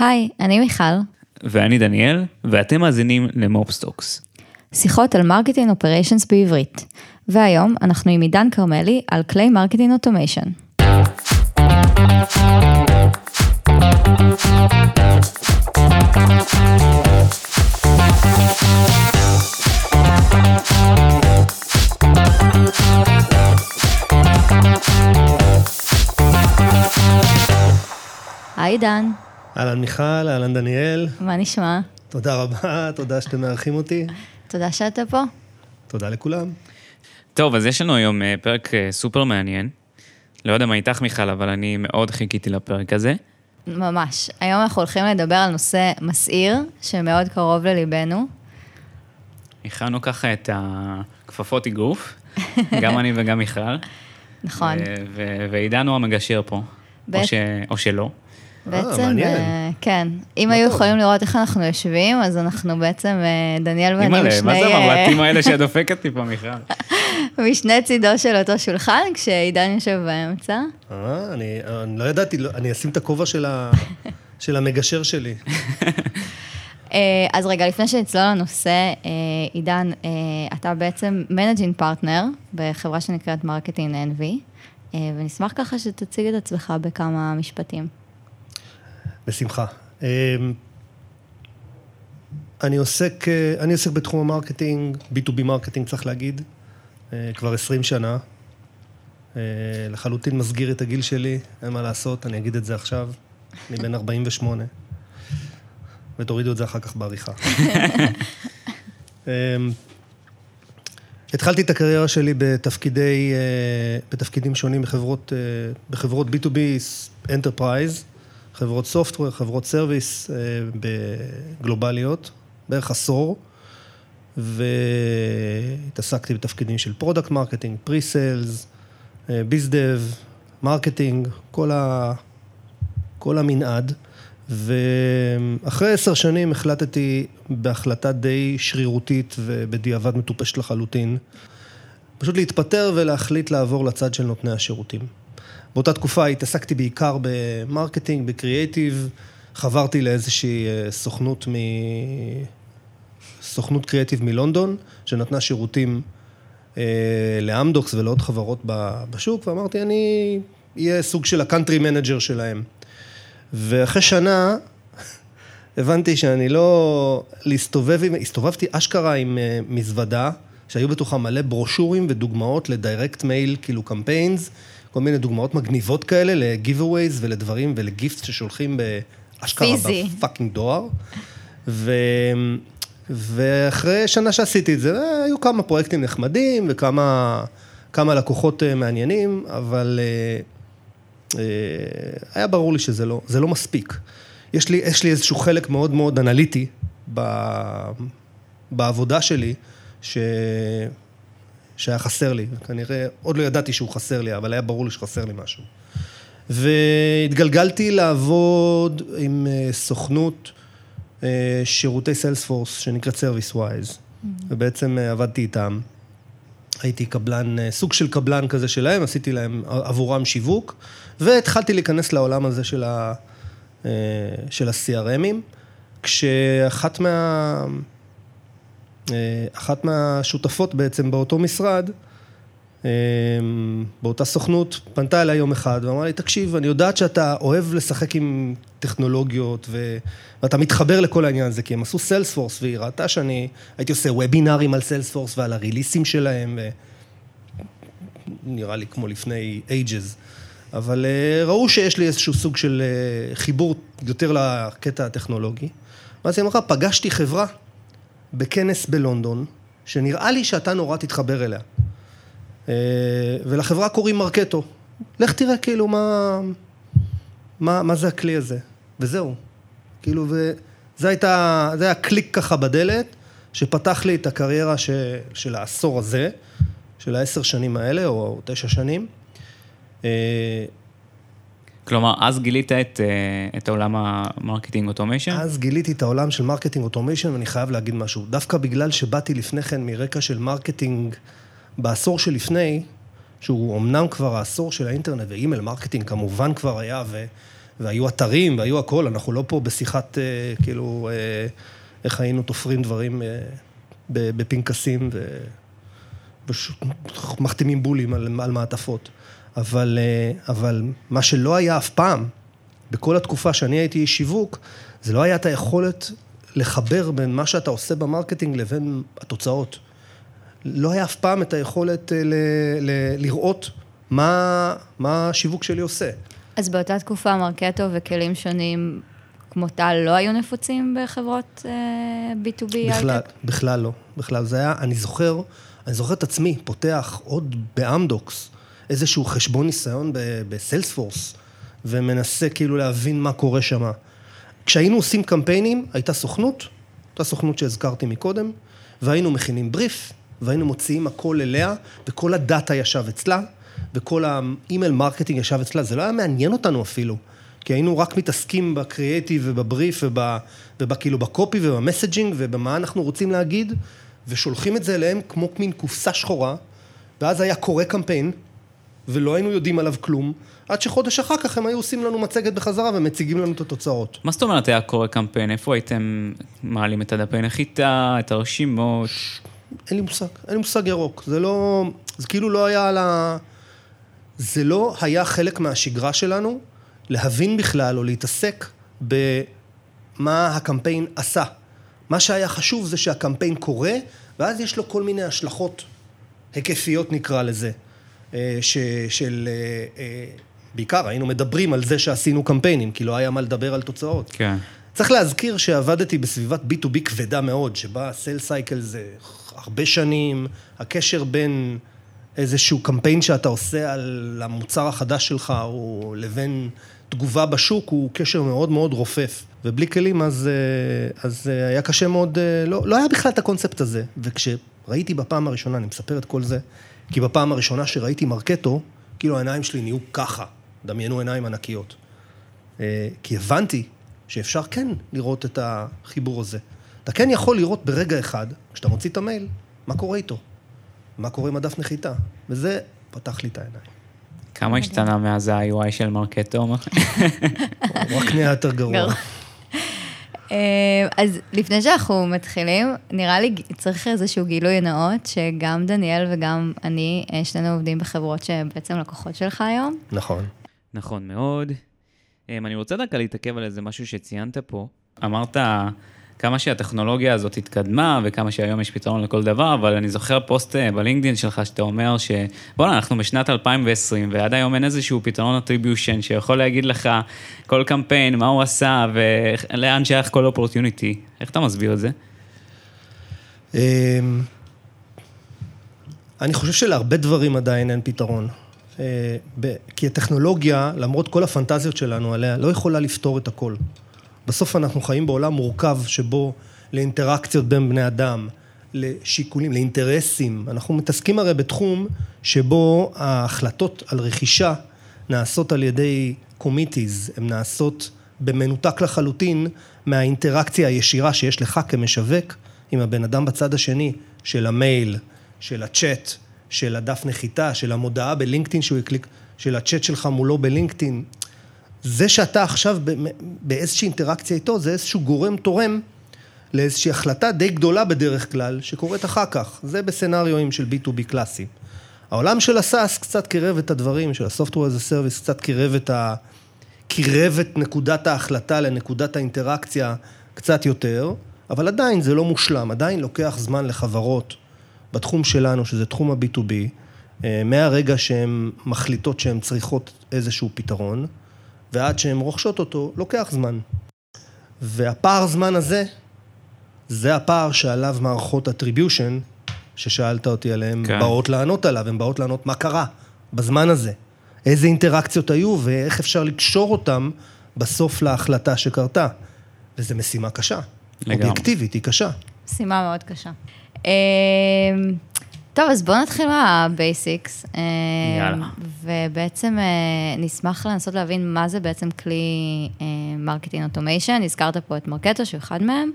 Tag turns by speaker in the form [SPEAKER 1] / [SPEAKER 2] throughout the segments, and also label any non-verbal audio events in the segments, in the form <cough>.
[SPEAKER 1] היי, אני מיכל.
[SPEAKER 2] ואני דניאל, ואתם מאזינים ל MOps Talks.
[SPEAKER 1] שיחות על marketing operations בעברית. והיום אנחנו עם עידן כרמלי על כלי marketing automation. היי עידן,
[SPEAKER 3] אהלן מיכל, אהלן דניאל,
[SPEAKER 1] מה נשמע?
[SPEAKER 3] תודה רבה, תודה שאתם מארחים אותי,
[SPEAKER 1] תודה שאתה פה.
[SPEAKER 3] תודה לכולם.
[SPEAKER 2] טוב, אז יש לנו היום אה, פרק אה, סופר מעניין. לא יודע מה איתך, מיכל, אבל אני מאוד חיכיתי לפרק הזה.
[SPEAKER 1] ממש. היום אנחנו הולכים לדבר על נושא מסעיר, שמאוד קרוב לליבנו.
[SPEAKER 2] הכנו ככה את הכפפות אגרוף, <laughs> גם אני וגם מיכל.
[SPEAKER 1] נכון.
[SPEAKER 2] ו- ועידן הוא המגשר פה,
[SPEAKER 1] בט-
[SPEAKER 2] או, ש- או שלא.
[SPEAKER 1] בעצם,
[SPEAKER 3] מעניין.
[SPEAKER 1] אה, כן. אם
[SPEAKER 3] מה
[SPEAKER 1] היו. יכולים לראות איך אנחנו יושבים, אז אנחנו בעצם, אה, דניאל ואני משני,
[SPEAKER 2] מה זה
[SPEAKER 1] אה,
[SPEAKER 2] המבטים <laughs> האלה שאת דופקת לי פה, מיכל?
[SPEAKER 1] משני צידו של אותו שולחן, כשעידן יושב באמצע.
[SPEAKER 3] אה, אני, לא ידעתי, לא, אני אשים את הכובע של, <laughs> המגשר שלי. <laughs>
[SPEAKER 1] אה, אז רגע, לפני שנצלול לנושא, אה, עידן, אה, אתה בעצם managing partner בחברה שנקראת Marketing Envy, ונשמח ככה שתציג את עצמך בכמה משפטים.
[SPEAKER 3] בשמחה. אמ, אני עוסק, אה, אני עוסק בתחום ה marketing, B2B marketing צריך להגיד, אה, כבר 20 שנה. אה, לחלוטין מסגיר את הגיל שלי, אין מה לעשות, אני אגיד את זה עכשיו. אני בן 48, ותורידו את זה אחר כך בעריכה. אמ, התחלתי את הקריירה שלי בתפקידי, בתפקידים שונים בחברות, בחברות B2B Enterprise, חברות software, חברות service אה, בגלובליות, בערך עשור, והתעסקתי בתפקידים של product marketing, pre-sales, bizdev, marketing, כל, ה, כל המנעד. ואחרי עשר שנים החלטתי בהחלטה די שרירותית ובדיעבד מטופשת לחלוטין, פשוט להתפטר ולהחליט לעבור לצד של נותני השירותים. באותה תקופה התעסקתי בעיקר ב marketing, בקריאייטיב, חברתי לאיזושהי אה, סוכנות מ... סוכנות קריאייטיב מלונדון, שנתנה שירותים אה, לאמדוקס ולעוד חברות ב- בשוק, ואמרתי, אני אהיה סוג של ה country manager שלהם. ואחרי שנה <laughs> הבנתי שאני לא... להסתובב עם... הסתובבתי אשכרה עם אה, מזוודה, שהיו בתוכה מלא ברושורים ודוגמאות ל direct mail, כאילו campaigns, כל מיני דוגמאות מגניבות כאלה ל giveaways ולדברים ול gift ששולחים באשכרה.
[SPEAKER 1] ב
[SPEAKER 3] fucking דואר. ו... ואחרי שנה שעשיתי את זה, היו כמה פרויקטים נחמדים וכמה כמה לקוחות אה, מעניינים, אבל אה, אה, היה ברור לי שזה לא, זה לא מספיק. יש לי, יש לי איזשהו חלק מאוד מאוד אנליטי ב, בעבודה שלי, ש, שהיה חסר לי. כנראה, עוד לא ידעתי שהוא חסר לי, אבל היה ברור לי שחסר לי משהו. והתגלגלתי לעבוד עם אה, סוכנות אה, שירותי סיילספורס שנקראת ServiceWise, ובעצם אה, עבדתי איתם. הייתי קבלן, סוג של קבלן כזה שלהם, עשיתי להם עבורם שיווק, והתחלתי להיכנס לעולם הזה של, ה, של ה-CRMים, כשאחת מה... אה, אחת מהשותפות בעצם באותו משרד, אה, באותה סוכנות, פנתה אליי יום אחד ואמרה לי, תקשיב, אני יודעת שאתה אוהב לשחק עם טכנולוגיות ו... ואתה מתחבר לכל העניין הזה, כי הם עשו Salesforce, והיא ראתה שאני הייתי עושה וובינארים על Salesforce ועל הריליסים שלהם, ו... נראה לי כמו לפני ages. אבל אה, ראו שיש לי איזשהו סוג של חיבור יותר לקטע הטכנולוגי. ואז היא אמרה, פגשתי חברה בכנס בלונדון, שנראה לי שאתה נורא תתחבר אליה. אה, ולחברה קוראים Marketo. לך תראה כאילו מה, מה, מה זה הכלי הזה. וזהו. כאילו, וזה הייתה, זה היה קליק ככה בדלת, שפתח לי את הקריירה ש, של העשור הזה, של העשר שנים האלה, או תשע שנים.
[SPEAKER 2] כלומר, אז גילית את, אה, את העולם המרקטינג אוטומיישן?
[SPEAKER 3] אז גיליתי את העולם של marketing automation, ואני חייב להגיד משהו. דווקא בגלל שבאתי לפני כן מרקע של marketing בעשור שלפני, שהוא אמנם כבר העשור של האינטרנט ו email marketing כמובן כבר היה, ו, והיו אתרים והיו הכל, אנחנו לא פה בשיחת, אה, כאילו, אה, איך היינו תופרים דברים אה, בפנקסים ו... מחתימים בולים על, על מעטפות. אבל, אה, אבל מה שלא היה אף פעם, בכל התקופה שאני הייתי איש שיווק, זה לא היה את היכולת לחבר בין מה שאתה עושה ב marketing לבין התוצאות. לא היה אף פעם את היכולת ל, ל, לראות מה, מה השיווק שלי עושה.
[SPEAKER 1] אז באותה תקופה מרקטו וכלים שונים כמו טל לא היו נפוצים בחברות אה, B2B?
[SPEAKER 3] בכלל, הייטק? בכלל לא. בכלל, זה היה, אני זוכר, אני זוכר את עצמי פותח עוד באמדוקס איזשהו חשבון ניסיון בסיילספורס, ומנסה כאילו להבין מה קורה שם. כשהיינו עושים קמפיינים, הייתה סוכנות, אותה סוכנות שהזכרתי מקודם, והיינו מכינים בריף, והיינו מוציאים הכל אליה, וכל ה data ישב אצלה, וכל ה email marketing ישב אצלה, זה לא היה מעניין אותנו אפילו, כי היינו רק מתעסקים בקריאייטיב ובבריף ובכאילו ב copy וב messaging ובמה אנחנו רוצים להגיד, ושולחים את זה אליהם כמו מין קופסה שחורה, ואז היה קורא קמפיין, ולא היינו יודעים עליו כלום, עד שחודש אחר כך הם היו עושים לנו מצגת בחזרה ומציגים לנו את התוצאות.
[SPEAKER 2] מה זאת אומרת היה קורא קמפיין? איפה הייתם מעלים את הדפי נחיתה, את הרשימות?
[SPEAKER 3] אין לי מושג, אין לי מושג ירוק. זה לא, זה כאילו לא היה על ה... זה לא היה חלק מהשגרה שלנו להבין בכלל או להתעסק במה הקמפיין עשה. מה שהיה חשוב זה שהקמפיין קורה, ואז יש לו כל מיני השלכות היקפיות נקרא לזה. אה, ש, של... אה, אה, בעיקר היינו מדברים על זה שעשינו קמפיינים, כי לא היה מה לדבר על תוצאות.
[SPEAKER 2] כן.
[SPEAKER 3] צריך להזכיר שעבדתי בסביבת B2B כבדה מאוד, שבה סל סייקל זה הרבה שנים, הקשר בין איזשהו קמפיין שאתה עושה על המוצר החדש שלך, או לבין תגובה בשוק, הוא קשר מאוד מאוד רופף. ובלי כלים, אז, אז היה קשה מאוד, לא, לא היה בכלל את הקונספט הזה. וכשראיתי בפעם הראשונה, אני מספר את כל זה, כי בפעם הראשונה שראיתי Marketo, כאילו העיניים שלי נהיו ככה, דמיינו עיניים ענקיות. אה, כי הבנתי שאפשר כן לראות את החיבור הזה. אתה כן יכול לראות ברגע אחד, כשאתה מוציא את המייל, מה קורה איתו, מה קורה עם הדף נחיתה, וזה פתח לי את העיניים.
[SPEAKER 2] כמה השתנה מאז ה-UI של Marketo? הוא <laughs>
[SPEAKER 3] רק נהיה יותר גרוע.
[SPEAKER 1] אה, אז לפני שאנחנו מתחילים, נראה לי צריך איזשהו גילוי נאות, שגם דניאל וגם אני, אה, שנינו עובדים בחברות שהן בעצם לקוחות שלך היום.
[SPEAKER 3] נכון.
[SPEAKER 2] נכון מאוד. אה, אני רוצה דווקא להתעכב על איזה משהו שציינת פה. אמרת כמה שהטכנולוגיה הזאת התקדמה וכמה שהיום יש פתרון לכל דבר, אבל אני זוכר פוסט אה, ב LinkedIn שלך שאתה אומר שבואנה, אנחנו בשנת 2020 ועד היום אין איזשהו פתרון attribution שיכול להגיד לך כל קמפיין, מה הוא עשה ולאן שייך כל opportunity. איך אתה מסביר את זה? אמ,
[SPEAKER 3] אני חושב שלהרבה דברים עדיין אין פתרון. אה, כי הטכנולוגיה, למרות כל הפנטזיות שלנו עליה, לא יכולה לפתור את הכל. בסוף אנחנו חיים בעולם מורכב שבו לאינטראקציות בין בני אדם, לשיקולים, לאינטרסים. אנחנו מתעסקים הרי בתחום שבו ההחלטות על רכישה נעשות על ידי קומיטיז, הן נעשות במנותק לחלוטין מהאינטראקציה הישירה שיש לך כמשווק עם הבן אדם בצד השני של המייל, של הצ'אט, של הדף נחיתה, של המודעה בלינקדאין שהוא הקליק, של הצ'אט שלך מולו בלינקדאין. זה שאתה עכשיו באיזושהי אינטראקציה איתו, זה איזשהו גורם תורם לאיזושהי החלטה די גדולה בדרך כלל, שקורית אחר כך. זה בסצנריואים של B2B קלאסי. העולם של הסאס קצת קירב את הדברים, של ה-Software as a Service קצת קירב את, ה... קירב את נקודת ההחלטה לנקודת האינטראקציה קצת יותר, אבל עדיין זה לא מושלם, עדיין לוקח זמן לחברות בתחום שלנו, שזה תחום ה-B2B, אה, מהרגע שהן מחליטות שהן צריכות איזשהו פתרון, ועד שהן רוכשות אותו, לוקח זמן. והפער זמן הזה, זה הפער שעליו מערכות attribution, ששאלת אותי עליהן, כן. באות לענות עליו, הן באות לענות מה קרה בזמן הזה. איזה אינטראקציות היו ואיך אפשר לקשור אותם בסוף להחלטה שקרתה. וזו משימה קשה. לגמרי. אובייקטיבית, היא קשה.
[SPEAKER 1] משימה מאוד קשה. אמ, טוב, אז בואו נתחיל מה basics. אה, יאללה. ובעצם אה, נשמח לנסות להבין מה זה בעצם כלי marketing automation. הזכרת פה את Marketo, שהוא אחד מהם.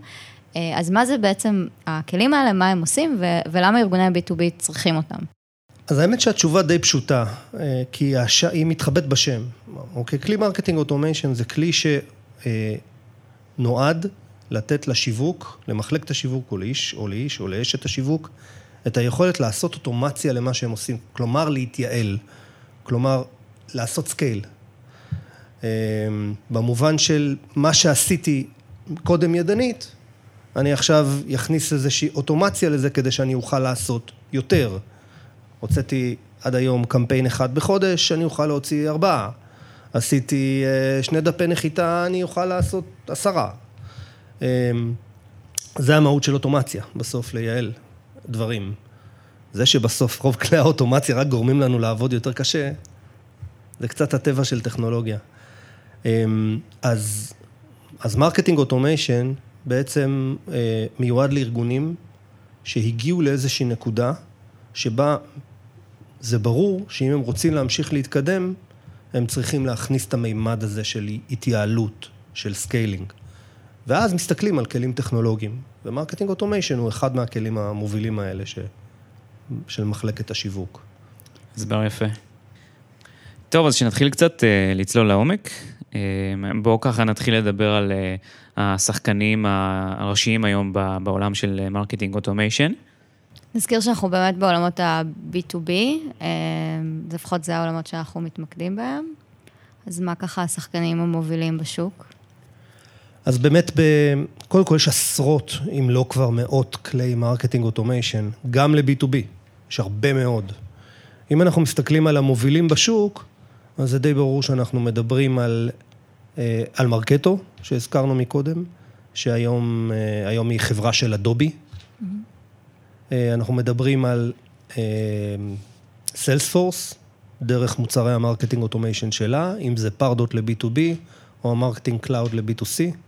[SPEAKER 1] אה, אז מה זה בעצם הכלים האלה, מה הם עושים, ו- ולמה ארגוני ה-B2B צריכים אותם?
[SPEAKER 3] אז האמת שהתשובה די פשוטה, אה, כי הש... היא מתחבאת בשם. אוקיי, כלי marketing automation זה כלי שנועד לתת לשיווק, למחלקת השיווק או לאיש או לאיש או לאשת השיווק, את היכולת לעשות אוטומציה למה שהם עושים, כלומר להתייעל, כלומר לעשות scale. אה, במובן של מה שעשיתי קודם ידנית, אני עכשיו אכניס איזושהי אוטומציה לזה כדי שאני אוכל לעשות יותר. הוצאתי עד היום קמפיין אחד בחודש, אני אוכל להוציא ארבעה. עשיתי אה, שני דפי נחיתה, אני אוכל לעשות עשרה. אמ, זה המהות של אוטומציה, בסוף לייעל דברים. זה שבסוף רוב כלי האוטומציה רק גורמים לנו לעבוד יותר קשה, זה קצת הטבע של טכנולוגיה. אמ, אז, אז marketing automation בעצם אה, מיועד לארגונים שהגיעו לאיזושהי נקודה שבה זה ברור שאם הם רוצים להמשיך להתקדם, הם צריכים להכניס את המימד הזה של התייעלות, של scaling. ואז מסתכלים על כלים טכנולוגיים, ו marketing automation הוא אחד מהכלים המובילים האלה ש... של מחלקת השיווק.
[SPEAKER 2] הסבר יפה. טוב, אז שנתחיל קצת אה, לצלול לעומק. אה, בואו ככה נתחיל לדבר על אה, השחקנים הראשיים היום בעולם של marketing automation.
[SPEAKER 1] נזכיר שאנחנו באמת בעולמות ה-B2B, לפחות זה העולמות שאנחנו מתמקדים בהם. אז מה ככה השחקנים המובילים בשוק?
[SPEAKER 3] אז באמת, ב... קודם כל יש עשרות, אם לא כבר מאות, כלי marketing automation, גם ל-B2B, יש הרבה מאוד. אם אנחנו מסתכלים על המובילים בשוק, אז זה די ברור שאנחנו מדברים על, אה, על Marketo, שהזכרנו מקודם, שהיום אה, היא חברה של Adobe. Mm-hmm. אנחנו מדברים על Salesforce, דרך מוצרי ה marketing automation שלה, אם זה Pardot ל-B2B או ה Marketing Cloud ל-B2C.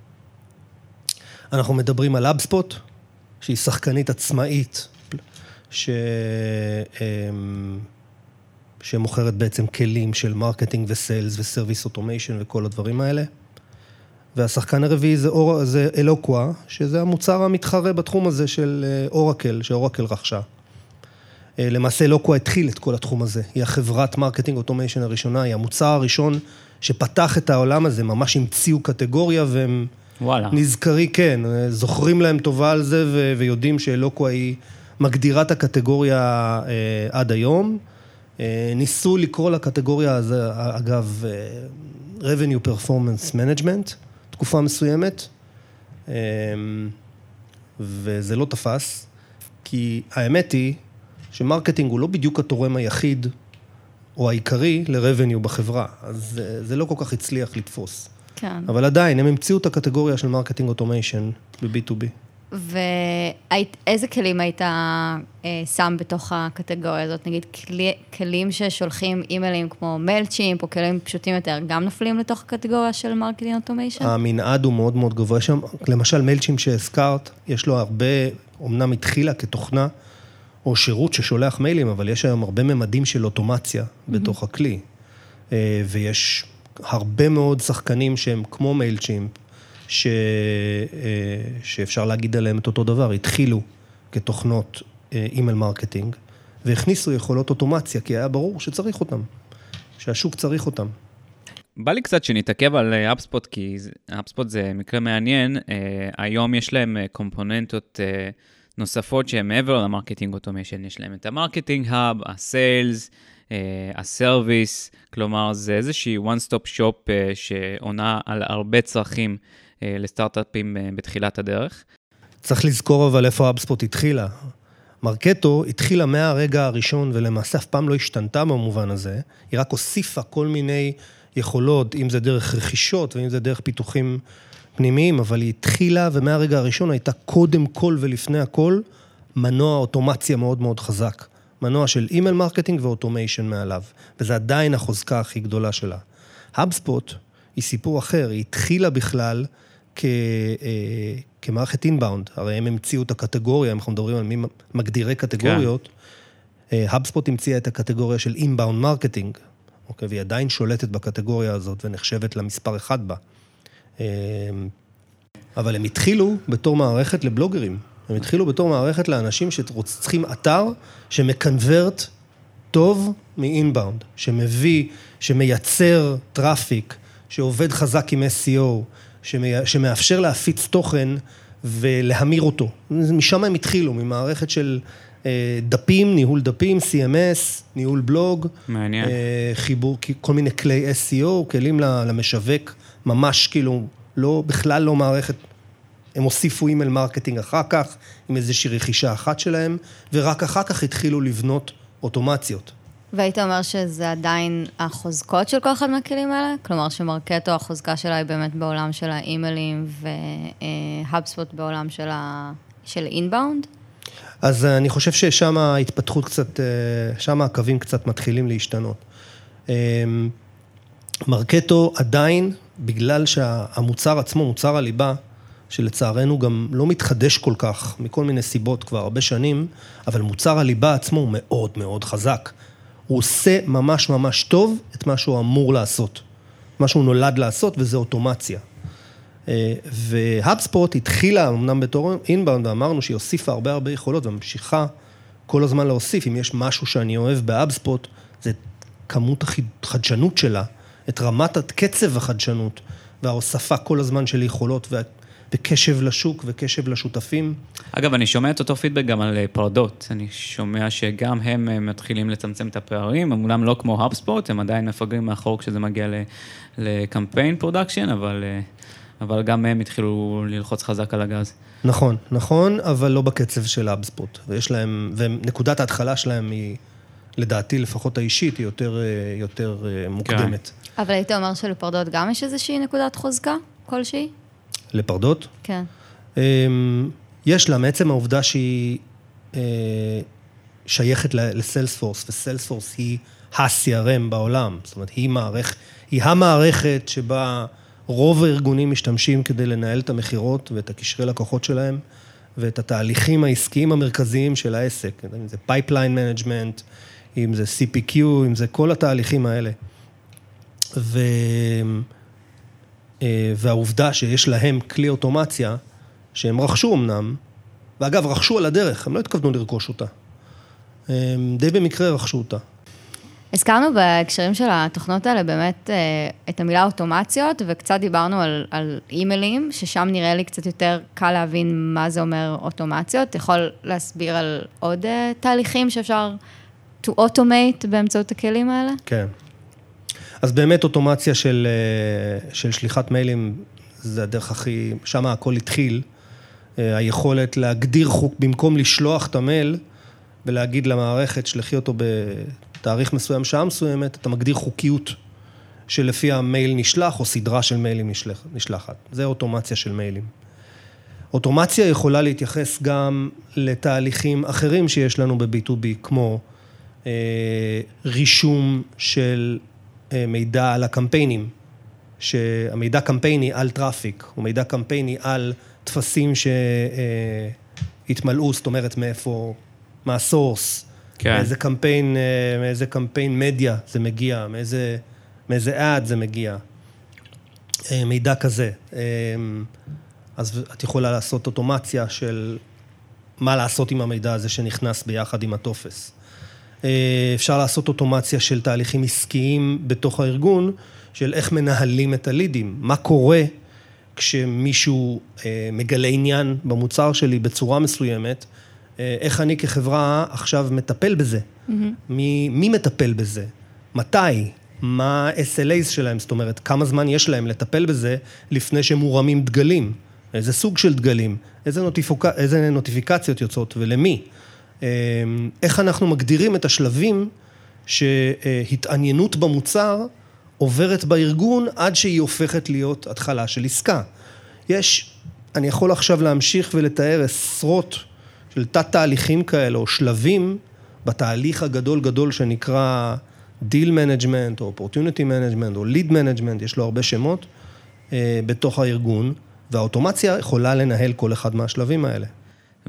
[SPEAKER 3] אנחנו מדברים על HubSpot, שהיא שחקנית עצמאית, ש... אמ, שמוכרת בעצם כלים של marketing ו sales ו service automation וכל הדברים האלה. והשחקן הרביעי זה, אור, זה Eloqua, שזה המוצר המתחרה בתחום הזה של אה, Oracle, ש Oracle רכשה. אה, למעשה Eloqua התחיל את כל התחום הזה. היא החברת marketing automation הראשונה, היא המוצר הראשון שפתח את העולם הזה, ממש המציאו קטגוריה והם...
[SPEAKER 2] וואלה.
[SPEAKER 3] נזכרי, כן, זוכרים להם טובה על זה ו- ויודעים שאלוקווה היא מגדירה את הקטגוריה אה, עד היום. אה, ניסו לקרוא לקטגוריה הזו, אגב, אה, revenue performance management, תקופה מסוימת, אה, וזה לא תפס, כי האמת היא שמרקטינג הוא לא בדיוק התורם היחיד או העיקרי ל-revenue בחברה, אז זה לא כל כך הצליח לתפוס.
[SPEAKER 1] כן.
[SPEAKER 3] אבל עדיין, הם המציאו את הקטגוריה של marketing automation ב-B2B.
[SPEAKER 1] ואיזה כלים היית אה, שם בתוך הקטגוריה הזאת? נגיד כלי, כלים ששולחים אימיילים כמו Mailchimp, או כלים פשוטים יותר, גם נופלים לתוך הקטגוריה של marketing automation?
[SPEAKER 3] המנעד הוא מאוד מאוד גבוה שם. למשל Mailchimp שהזכרת, יש לו הרבה, אמנם התחילה כתוכנה, או שירות ששולח מיילים, אבל יש היום הרבה ממדים של אוטומציה mm-hmm. בתוך הכלי. אה, ויש הרבה מאוד שחקנים שהם כמו Mailchimp, ש... אה, שאפשר להגיד עליהם את אותו דבר, התחילו כתוכנות email marketing, והכניסו יכולות אוטומציה, כי היה ברור שצריך אותם, שהשוק צריך אותם.
[SPEAKER 2] בא לי קצת שנתעכב על HubSpot, אה, כי HubSpot זה מקרה מעניין. היום יש להם קומפוננטות נוספות שהן מעבר ל marketing automation. יש להם את ה Marketing Hub, ה Sales, הסרוויס, כלומר זה איזושהי one-stop shop שעונה על הרבה צרכים אה, לסטארט-אפים אה, בתחילת הדרך.
[SPEAKER 3] צריך לזכור אבל איפה אבספוט התחילה. מרקטו התחילה מהרגע הראשון, ולמעשה אף פעם לא השתנתה במובן הזה, היא רק הוסיפה כל מיני יכולות, אם זה דרך רכישות ואם זה דרך פיתוחים פנימיים, אבל היא התחילה, ומהרגע הראשון הייתה קודם כל ולפני הכל, מנוע אוטומציה מאוד מאוד חזק. מנוע של email marketing ו automation מעליו, וזה עדיין החוזקה הכי גדולה שלה. HubSpot היא סיפור אחר, היא התחילה בכלל כ, אה, כמערכת inbound, הרי הם המציאו את הקטגוריה, אנחנו מדברים על מי מגדירי קטגוריות, HubSpot כן. המציאה את הקטגוריה של inbound marketing, אוקיי, והיא עדיין שולטת בקטגוריה הזאת ונחשבת למספר אחד בה. אה, אבל הם התחילו בתור מערכת לבלוגרים. הם התחילו בתור מערכת לאנשים שצריכים אתר שמקנברט טוב מ inbound, שמביא, שמייצר traffic, שעובד חזק עם SEO, שמאפשר להפיץ תוכן ולהמיר אותו. משם הם התחילו, ממערכת של אה, דפים, ניהול דפים, CMS, ניהול בלוג.
[SPEAKER 2] מעניין.
[SPEAKER 3] אה, חיבור, כל מיני כלי SEO, כלים למשווק, ממש כאילו, לא, בכלל לא מערכת הם הוסיפו email marketing אחר כך, עם איזושהי רכישה אחת שלהם, ורק אחר כך התחילו לבנות אוטומציות.
[SPEAKER 1] והיית אומר שזה עדיין החוזקות של כל אחד מהכלים האלה? כלומר ש Marketo, החוזקה שלה היא באמת בעולם של האימיילים, ו HubSpot בעולם של, ה... של inbound?
[SPEAKER 3] אז אני חושב ששם ההתפתחות קצת, אה, שם הקווים קצת מתחילים להשתנות. אמ, מרקטו עדיין, בגלל שהמוצר עצמו, מוצר הליבה, שלצערנו גם לא מתחדש כל כך, מכל מיני סיבות כבר הרבה שנים, אבל מוצר הליבה עצמו הוא מאוד מאוד חזק. הוא עושה ממש ממש טוב את מה שהוא אמור לעשות. מה שהוא נולד לעשות, וזה אוטומציה. אה, והאבספוט התחילה אמנם בתור אינבאונד, ואמרנו שהיא הוסיפה הרבה הרבה יכולות, וממשיכה כל הזמן להוסיף. אם יש משהו שאני אוהב ב-HubSpot, זה כמות החדשנות שלה, את רמת קצב החדשנות, וההוספה כל הזמן של יכולות, וקשב לשוק וקשב לשותפים.
[SPEAKER 2] אגב, אני שומע את אותו פידבק גם על אה, Pardot. אני שומע שגם הם אה, מתחילים לצמצם את הפערים, הם אולם לא כמו HubSpot, הם עדיין מפגרים מאחור כשזה מגיע ל-campaign production, אבל, אה, אבל גם הם התחילו ללחוץ חזק על הגז.
[SPEAKER 3] נכון, נכון, אבל לא בקצב של האבספורט. ויש להם, ונקודת ההתחלה שלהם היא, לדעתי, לפחות האישית, היא יותר, יותר מוקדמת.
[SPEAKER 1] כן. אבל היית אומר שלפרדות גם יש איזושהי נקודת חוזקה כלשהי?
[SPEAKER 3] לפרדות?
[SPEAKER 1] כן.
[SPEAKER 3] אמ, יש לה, מעצם העובדה שהיא אה, שייכת לסיילספורס, וסיילספורס היא ה-CRM בעולם. זאת אומרת, היא, מערכ, היא המערכת שבה רוב הארגונים משתמשים כדי לנהל את המכירות ואת הקשרי לקוחות שלהם, ואת התהליכים העסקיים המרכזיים של העסק. אם זה pipeline management, אם זה CPQ, אם זה כל התהליכים האלה. ו... אה, והעובדה שיש להם כלי אוטומציה, שהם רכשו אמנם, ואגב, רכשו על הדרך, הם לא התכוונו לרכוש אותה. הם די במקרה רכשו אותה.
[SPEAKER 1] הזכרנו בהקשרים של התוכנות האלה באמת אה, את המילה אוטומציות, וקצת דיברנו על, על אימיילים, ששם נראה לי קצת יותר קל להבין מה זה אומר אוטומציות. יכול להסביר על עוד אה, תהליכים שאפשר to automate באמצעות הכלים האלה?
[SPEAKER 3] כן. אז באמת אוטומציה של, אה, של שליחת מיילים, זה הדרך הכי, שם הכל התחיל. אה, היכולת להגדיר חוק, במקום לשלוח את המייל ולהגיד למערכת, שלחי אותו בתאריך מסוים, שעה מסוימת, אתה מגדיר חוקיות שלפי המייל נשלח, או סדרה של מיילים נשלח, נשלחת. זה אוטומציה של מיילים. אוטומציה יכולה להתייחס גם לתהליכים אחרים שיש לנו ב-B2B, כמו אה, רישום של מידע על הקמפיינים, שהמידע קמפייני על traffic, הוא מידע קמפייני על טפסים שהתמלאו, זאת אומרת מאיפה, מה הסורס, כן. מאיזה קמפיין, אה, מאיזה קמפיין מדיה זה מגיע, מאיזה, מאיזה אד זה מגיע. אה, מידע כזה. אז את יכולה לעשות אוטומציה של מה לעשות עם המידע הזה שנכנס ביחד עם הטופס. אה, אפשר לעשות אוטומציה של תהליכים עסקיים בתוך הארגון, של איך מנהלים את הלידים, מה קורה כשמישהו אה, מגלה עניין במוצר שלי בצורה מסוימת, אה, איך אני כחברה עכשיו מטפל בזה, mm-hmm. מי, מי מטפל בזה, מתי, מה ה-SLAs שלהם, זאת אומרת, כמה זמן יש להם לטפל בזה לפני שמורמים דגלים, איזה סוג של דגלים, איזה, נוטיפוק... איזה נוטיפיקציות יוצאות ולמי. אמ, איך אנחנו מגדירים את השלבים שהתעניינות במוצר עוברת בארגון עד שהיא הופכת להיות התחלה של עסקה. יש, אני יכול עכשיו להמשיך ולתאר עשרות של תת-תהליכים כאלה, או שלבים בתהליך הגדול גדול שנקרא deal management, או opportunity management, או lead management, יש לו הרבה שמות, אה, בתוך הארגון, והאוטומציה יכולה לנהל כל אחד מהשלבים האלה.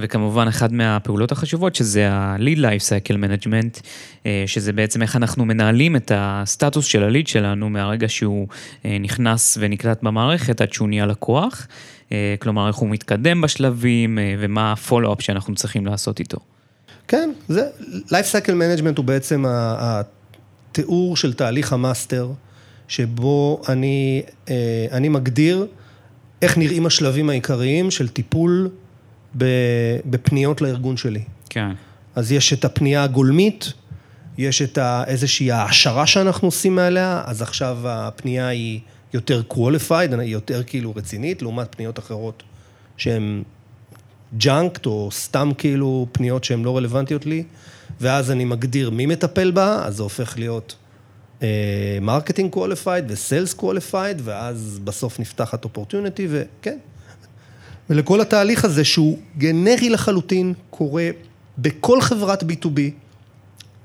[SPEAKER 2] וכמובן, אחת מהפעולות החשובות, שזה ה-lead life cycle management, אה, שזה בעצם איך אנחנו מנהלים את הסטטוס של ה-lead שלנו מהרגע שהוא אה, נכנס ונקלט במערכת עד שהוא נהיה לקוח. אה, כלומר, איך הוא מתקדם בשלבים ומה ה-follow-up שאנחנו צריכים לעשות איתו.
[SPEAKER 3] כן, זה, Life Cycle Management הוא בעצם התיאור של תהליך ה-master, שבו אני, אני מגדיר איך נראים השלבים העיקריים של טיפול בפניות לארגון שלי.
[SPEAKER 2] כן.
[SPEAKER 3] אז יש את הפנייה הגולמית, יש את איזושהי העשרה שאנחנו עושים מעליה, אז עכשיו הפנייה היא יותר qualified, היא יותר כאילו רצינית, לעומת פניות אחרות שהן ג'אנקט, או סתם כאילו פניות שהן לא רלוונטיות לי, ואז אני מגדיר מי מטפל בה, אז זה הופך להיות marketing uh, qualified ו-sales qualified, ואז בסוף נפתחת opportunity, וכן. ולכל התהליך הזה, שהוא גנרי לחלוטין, קורה בכל חברת B2B,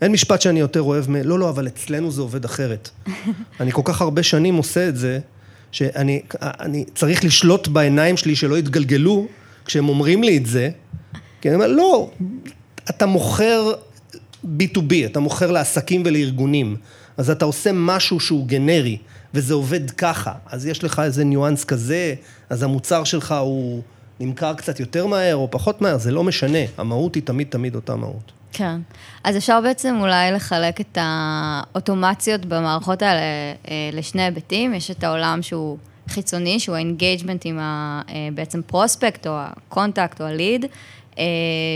[SPEAKER 3] אין משפט שאני יותר אוהב מ... לא, לא, אבל אצלנו זה עובד אחרת. <laughs> אני כל כך הרבה שנים עושה את זה, שאני אני צריך לשלוט בעיניים שלי שלא יתגלגלו כשהם אומרים לי את זה, כי אני אומר, לא, אתה מוכר B2B, אתה מוכר לעסקים ולארגונים, אז אתה עושה משהו שהוא גנרי, וזה עובד ככה, אז יש לך איזה ניואנס כזה, אז המוצר שלך הוא נמכר קצת יותר מהר או פחות מהר, זה לא משנה, המהות היא תמיד תמיד אותה מהות.
[SPEAKER 1] כן. אז אפשר בעצם אולי לחלק את האוטומציות במערכות האלה אה, לשני היבטים. יש את העולם שהוא חיצוני, שהוא ה-engagement עם ה, אה, בעצם prospect, או ה-contact, או ה-lead,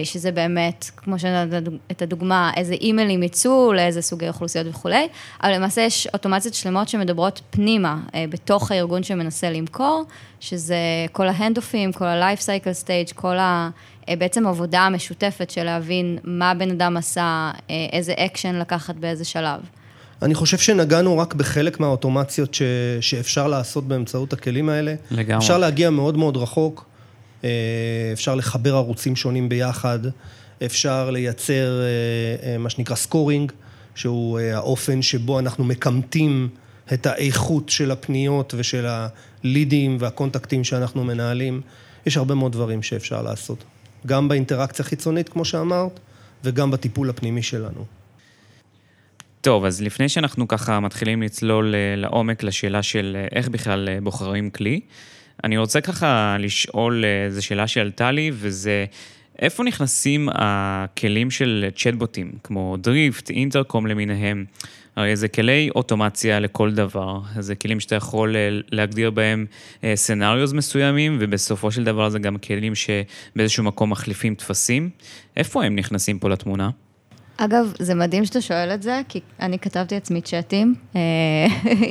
[SPEAKER 1] שזה באמת, כמו שנתת את הדוגמה, איזה אימיילים יצאו, לאיזה סוגי אוכלוסיות וכולי, אבל למעשה יש אוטומציות שלמות שמדברות פנימה, בתוך הארגון שמנסה למכור, שזה כל ה-handoffים, כל ה-life cycle stage, כל ה... אה, בעצם עבודה משותפת של להבין מה בן אדם עשה, אה, איזה אקשן לקחת באיזה שלב.
[SPEAKER 3] אני חושב שנגענו רק בחלק מהאוטומציות ש... שאפשר לעשות באמצעות הכלים האלה.
[SPEAKER 2] לגמרי.
[SPEAKER 3] אפשר להגיע מאוד מאוד רחוק, אה, אפשר לחבר ערוצים שונים ביחד, אפשר לייצר מה שנקרא סקורינג, שהוא האופן שבו אנחנו מקמטים את האיכות של הפניות ושל הלידים והקונטקטים שאנחנו מנהלים. יש הרבה מאוד דברים שאפשר לעשות. גם באינטראקציה החיצונית, כמו שאמרת, וגם בטיפול הפנימי שלנו.
[SPEAKER 2] טוב, אז לפני שאנחנו ככה מתחילים לצלול אה, לעומק לשאלה של אה, איך בכלל אה, בוחרים כלי, אני רוצה ככה לשאול איזו שאלה שעלתה לי, וזה איפה נכנסים הכלים של צ'טבוטים, כמו דריפט, אינטרקום למיניהם? הרי זה כלי אוטומציה לכל דבר, זה כלים שאתה יכול אה, להגדיר בהם אה, מסוימים, ובסופו של דבר זה גם כלים שבאיזשהו מקום מחליפים טפסים. איפה הם נכנסים פה לתמונה?
[SPEAKER 1] אגב, זה מדהים שאתה שואל את זה, כי אני כתבתי לעצמי צ'אטים.
[SPEAKER 2] אה,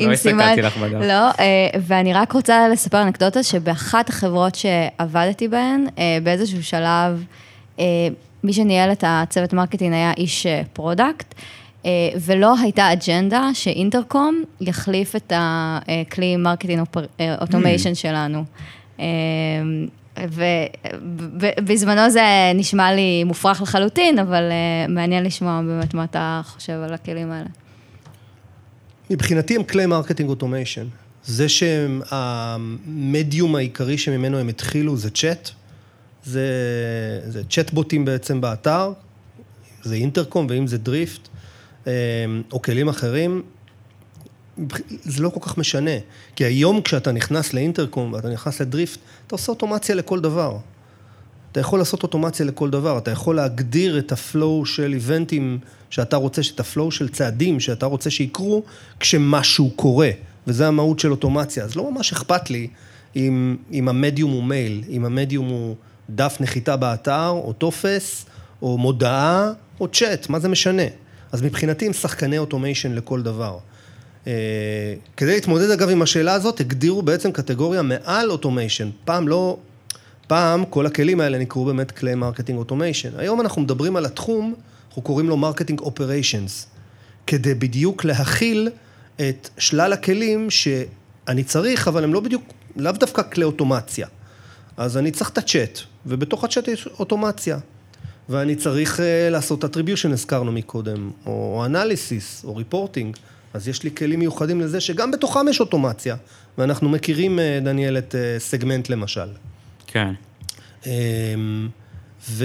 [SPEAKER 2] לא הסתכלתי לך בדף.
[SPEAKER 1] לא, ואני רק רוצה לספר אנקדוטה שבאחת החברות שעבדתי בהן, באיזשהו שלב, מי שניהל את הצוות marketing היה איש product. אה, ולו הייתה אג'נדה ש-Intercom יחליף את הכלי marketing automation שלנו. אה, ובזמנו זה נשמע לי מופרך לחלוטין, אבל אה, מעניין לשמוע באמת מה אתה חושב על הכלים האלה.
[SPEAKER 3] מבחינתי הם כלי marketing automation. זה שהמדיום העיקרי שממנו הם התחילו זה צ'אט, זה, זה צ'אטבוטים בעצם באתר, אם זה אינטרקום ואם זה Drift. אמ, או כלים אחרים, זה לא כל כך משנה. כי היום כשאתה נכנס ל-Intercom ואתה נכנס ל-Drift, אתה עושה אוטומציה לכל דבר. אתה יכול לעשות אוטומציה לכל דבר, אתה יכול להגדיר את ה-flow של eventים שאתה רוצה, את ה-flow של צעדים שאתה רוצה שיקרו כשמשהו קורה, וזה המהות של אוטומציה. אז לא ממש אכפת לי אם, אם המדיום הוא מייל, אם המדיום הוא דף נחיתה באתר, או טופס, או מודעה, או צ'אט, מה זה משנה? אז מבחינתי הם שחקני automation לכל דבר. Uh, כדי להתמודד אגב עם השאלה הזאת, הגדירו בעצם קטגוריה מעל automation. פעם לא, פעם כל הכלים האלה נקראו באמת כלי marketing automation. היום אנחנו מדברים על התחום, אנחנו קוראים לו marketing operations. כדי בדיוק להכיל את שלל הכלים שאני צריך, אבל הם לא בדיוק, לאו דווקא כלי אוטומציה. אז אני צריך את הצ'אט, ובתוך הצ'אט יש אוטומציה. ואני צריך uh, לעשות attribution, הזכרנו מקודם, או analysis, או reporting, אז יש לי כלים מיוחדים לזה שגם בתוכם יש אוטומציה, ואנחנו מכירים, uh, דניאל, את Segment uh, למשל.
[SPEAKER 2] כן.
[SPEAKER 3] Um, ו...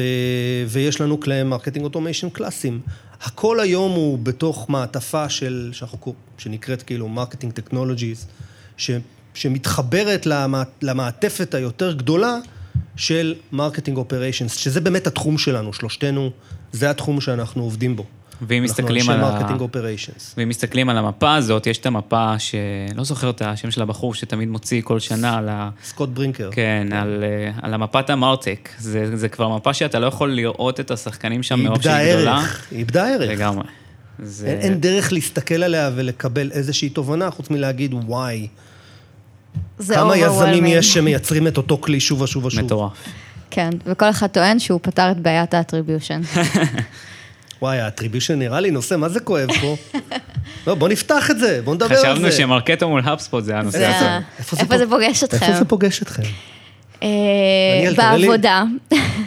[SPEAKER 3] ויש לנו כלי marketing automation קלאסיים. הכל היום הוא בתוך מעטפה של, שאנחנו, שנקראת כאילו marketing technologies, שמתחברת למע... למעטפת היותר גדולה של marketing operations, שזה באמת התחום שלנו, שלושתנו, זה התחום שאנחנו עובדים בו.
[SPEAKER 2] ואם מסתכלים על
[SPEAKER 3] אנחנו
[SPEAKER 2] ה...
[SPEAKER 3] אנשי marketing operations.
[SPEAKER 2] ואם מסתכלים על המפה הזאת, יש את המפה שלא זוכר את השם של הבחור שתמיד מוציא כל שנה על ה...
[SPEAKER 3] סקוט ברינקר.
[SPEAKER 2] כן, על, אה, על המפת ה martech. זה, זה כבר מפה שאתה לא יכול לראות את השחקנים שם מרוב שהיא גדולה.
[SPEAKER 3] היא איבדה ערך.
[SPEAKER 2] לגמרי. זה
[SPEAKER 3] אין, אין דרך להסתכל עליה ולקבל איזושהי תובנה, חוץ מלהגיד, וואי,
[SPEAKER 1] זה
[SPEAKER 3] כמה יזמים. יש שמייצרים את אותו כלי שוב ושוב ושוב.
[SPEAKER 2] מטורף.
[SPEAKER 1] כן, וכל אחד טוען שהוא פתר את בעיית ה attribution. <laughs>
[SPEAKER 3] וואי, ה attribution נראה לי נושא, מה זה כואב פה? <laughs> לא, בוא נפתח את זה, בוא נדבר על זה.
[SPEAKER 2] חשבנו שמרקטו מול HubSpot זה הנושא
[SPEAKER 1] זה
[SPEAKER 2] הזה.
[SPEAKER 3] איפה זה
[SPEAKER 1] פוגש אתכם?
[SPEAKER 3] איפה זה פוגש אתכם?
[SPEAKER 1] אה. בעבודה.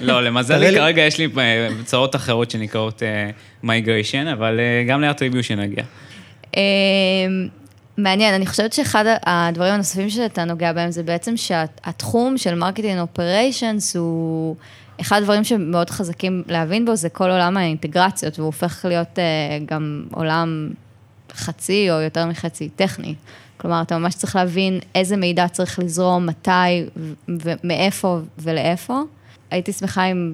[SPEAKER 2] לא, <laughs> למזלי
[SPEAKER 3] לי.
[SPEAKER 2] כרגע יש לי אה, צרות אחרות שנקראות migration, אבל אה, גם ל attribution
[SPEAKER 1] נגיע. מעניין, אני חושבת שאחד הדברים הנוספים שאתה נוגע בהם זה בעצם שהתחום של marketing operations הוא... אחד הדברים שמאוד חזקים להבין בו זה כל עולם האינטגרציות, והוא הופך להיות אה, גם עולם חצי או יותר מחצי טכני. כלומר, אתה ממש צריך להבין איזה מידע צריך לזרום, מתי ומאיפה ולאיפה. הייתי שמחה אם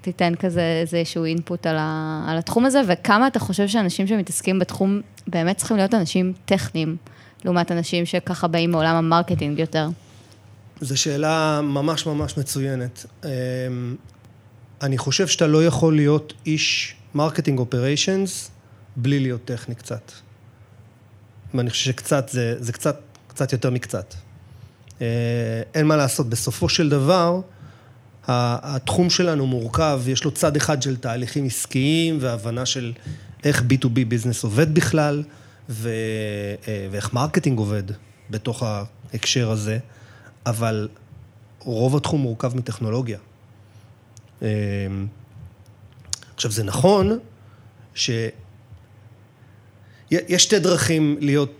[SPEAKER 1] תיתן כזה איזשהו input על, ה, על התחום הזה, וכמה אתה חושב שאנשים שמתעסקים בתחום באמת צריכים להיות אנשים טכניים, לעומת אנשים שככה באים מעולם ה marketing יותר.
[SPEAKER 3] זו שאלה ממש ממש מצוינת. אמ, אני חושב שאתה לא יכול להיות איש marketing operations בלי להיות טכני קצת. ואני חושב שקצת זה, זה קצת, קצת יותר מקצת. אה, אין מה לעשות, בסופו של דבר, התחום שלנו מורכב, יש לו צד אחד של תהליכים עסקיים והבנה של איך B2B business עובד בכלל, אה, ואיך marketing עובד בתוך ההקשר הזה, אבל רוב התחום מורכב מטכנולוגיה. אה, עכשיו, זה נכון ש... יש שתי דרכים להיות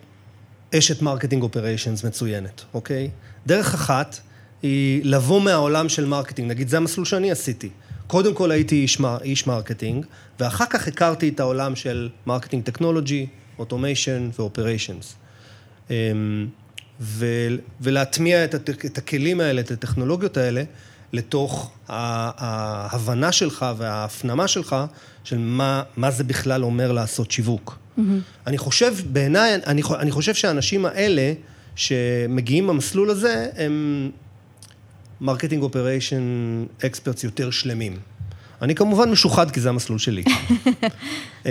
[SPEAKER 3] אשת marketing operations מצוינת, אוקיי? דרך אחת היא לבוא מהעולם של marketing, נגיד זה המסלול שאני עשיתי. קודם כל הייתי איש, איש marketing, ואחר כך הכרתי את העולם של marketing technology, automation ו operations. ולהטמיע את, הת- את הכלים האלה, את הטכנולוגיות האלה, לתוך ההבנה שלך וההפנמה שלך של מה, מה זה בכלל אומר לעשות שיווק. אני חושב, בעיניי, אני, אני חושב שהאנשים האלה שמגיעים במסלול הזה, הם marketing operation experts יותר שלמים. אני כמובן משוחד כי זה המסלול שלי. <laughs> אמ,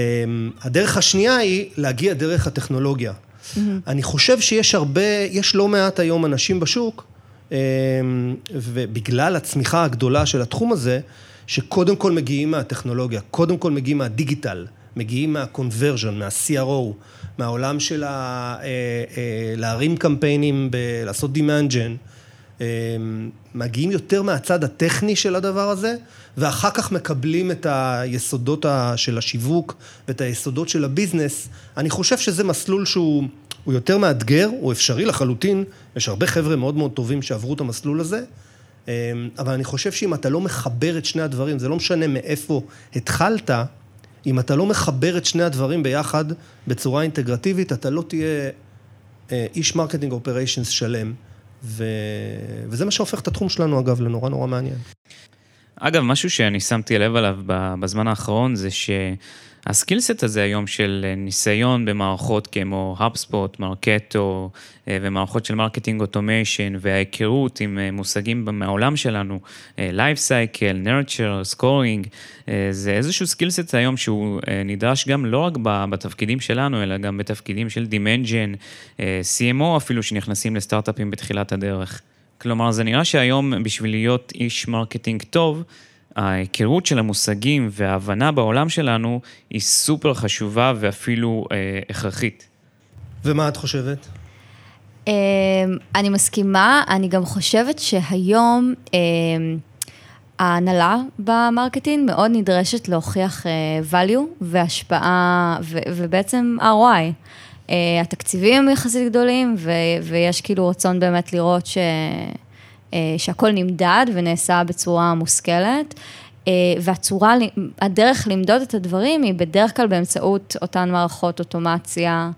[SPEAKER 3] הדרך השנייה היא להגיע דרך הטכנולוגיה. אני חושב שיש הרבה, יש לא מעט היום אנשים בשוק, אמ, ובגלל הצמיחה הגדולה של התחום הזה, שקודם כל מגיעים מהטכנולוגיה, קודם כל מגיעים מהדיגיטל, מגיעים מה-conversion, מה-CRO, מהעולם של ה... אה, אה, להרים קמפיינים, ב- לעשות demand gen. אה, מגיעים יותר מהצד הטכני של הדבר הזה, ואחר כך מקבלים את היסודות של השיווק ואת היסודות של הביזנס. אני חושב שזה מסלול שהוא הוא יותר מאתגר, הוא אפשרי לחלוטין, יש הרבה חבר'ה מאוד מאוד טובים שעברו את המסלול הזה, אה, אבל אני חושב שאם אתה לא מחבר את שני הדברים, זה לא משנה מאיפה התחלת, אם אתה לא מחבר את שני הדברים ביחד בצורה אינטגרטיבית, אתה לא תהיה אה, איש marketing operations שלם. ו... וזה מה שהופך את התחום שלנו, אגב, לנורא נורא מעניין.
[SPEAKER 2] אגב, משהו שאני שמתי לב עליו בזמן האחרון זה שה skillset הזה היום של אה, ניסיון במערכות כמו HubSpot, מרקטו ומערכות של marketing automation וההיכרות עם אה, מושגים מהעולם שלנו, אה, Life Cycle, Nurture, Scoring, אה, זה איזשהו skillset היום שהוא אה, נדרש גם לא רק בתפקידים שלנו, אלא גם בתפקידים של אה, CMO אפילו שנכנסים לסטארט-אפים בתחילת הדרך. כלומר, זה נראה שהיום בשביל להיות איש marketing טוב, ההיכרות של המושגים וההבנה בעולם שלנו היא סופר חשובה ואפילו אה, הכרחית.
[SPEAKER 3] ומה את חושבת?
[SPEAKER 1] אמ, אני מסכימה, אני גם חושבת שהיום אמ, ההנהלה ב marketing מאוד נדרשת להוכיח אה, value והשפעה ו- ובעצם ROI. אה, התקציבים הם יחסית גדולים ו- ויש כאילו רצון באמת לראות ש- אה, שהכל נמדד ונעשה בצורה מושכלת. אה, והצורה, הדרך למדוד את הדברים היא בדרך כלל באמצעות אותן מערכות אוטומציה.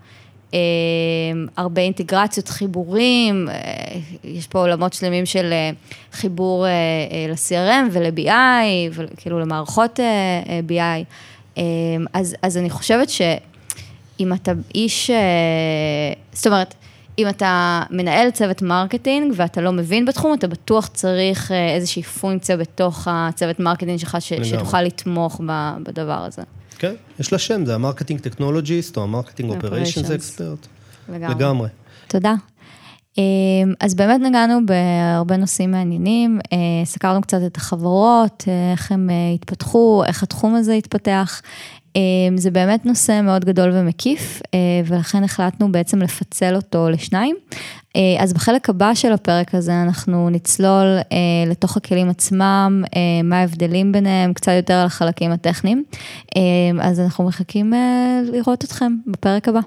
[SPEAKER 1] הרבה אינטגרציות, חיבורים, יש פה עולמות שלמים של חיבור ל-CRM ול-BI, וכאילו למערכות BI. אז, אז אני חושבת שאם אתה איש, זאת אומרת, אם אתה מנהל צוות marketing ואתה לא מבין בתחום, אתה בטוח צריך אה, איזושהי פונקציה בתוך הצוות marketing שלך, ש, שתוכל לתמוך בדבר הזה.
[SPEAKER 3] כן, יש לה שם, זה ה marketing technologist או ה marketing operations expert.
[SPEAKER 1] לגמרי.
[SPEAKER 3] לגמרי.
[SPEAKER 1] תודה. אה, אז באמת נגענו בהרבה נושאים מעניינים, אה, סקרנו קצת את החברות, איך הם התפתחו, איך התחום הזה התפתח. אמ, זה באמת נושא מאוד גדול ומקיף, אה, ולכן החלטנו בעצם לפצל אותו לשניים. אה, אז בחלק הבא של הפרק הזה אנחנו נצלול אה, לתוך הכלים עצמם, מה ההבדלים ביניהם, קצת יותר על החלקים הטכניים. אז אנחנו מחכים לראות אתכם בפרק הבא.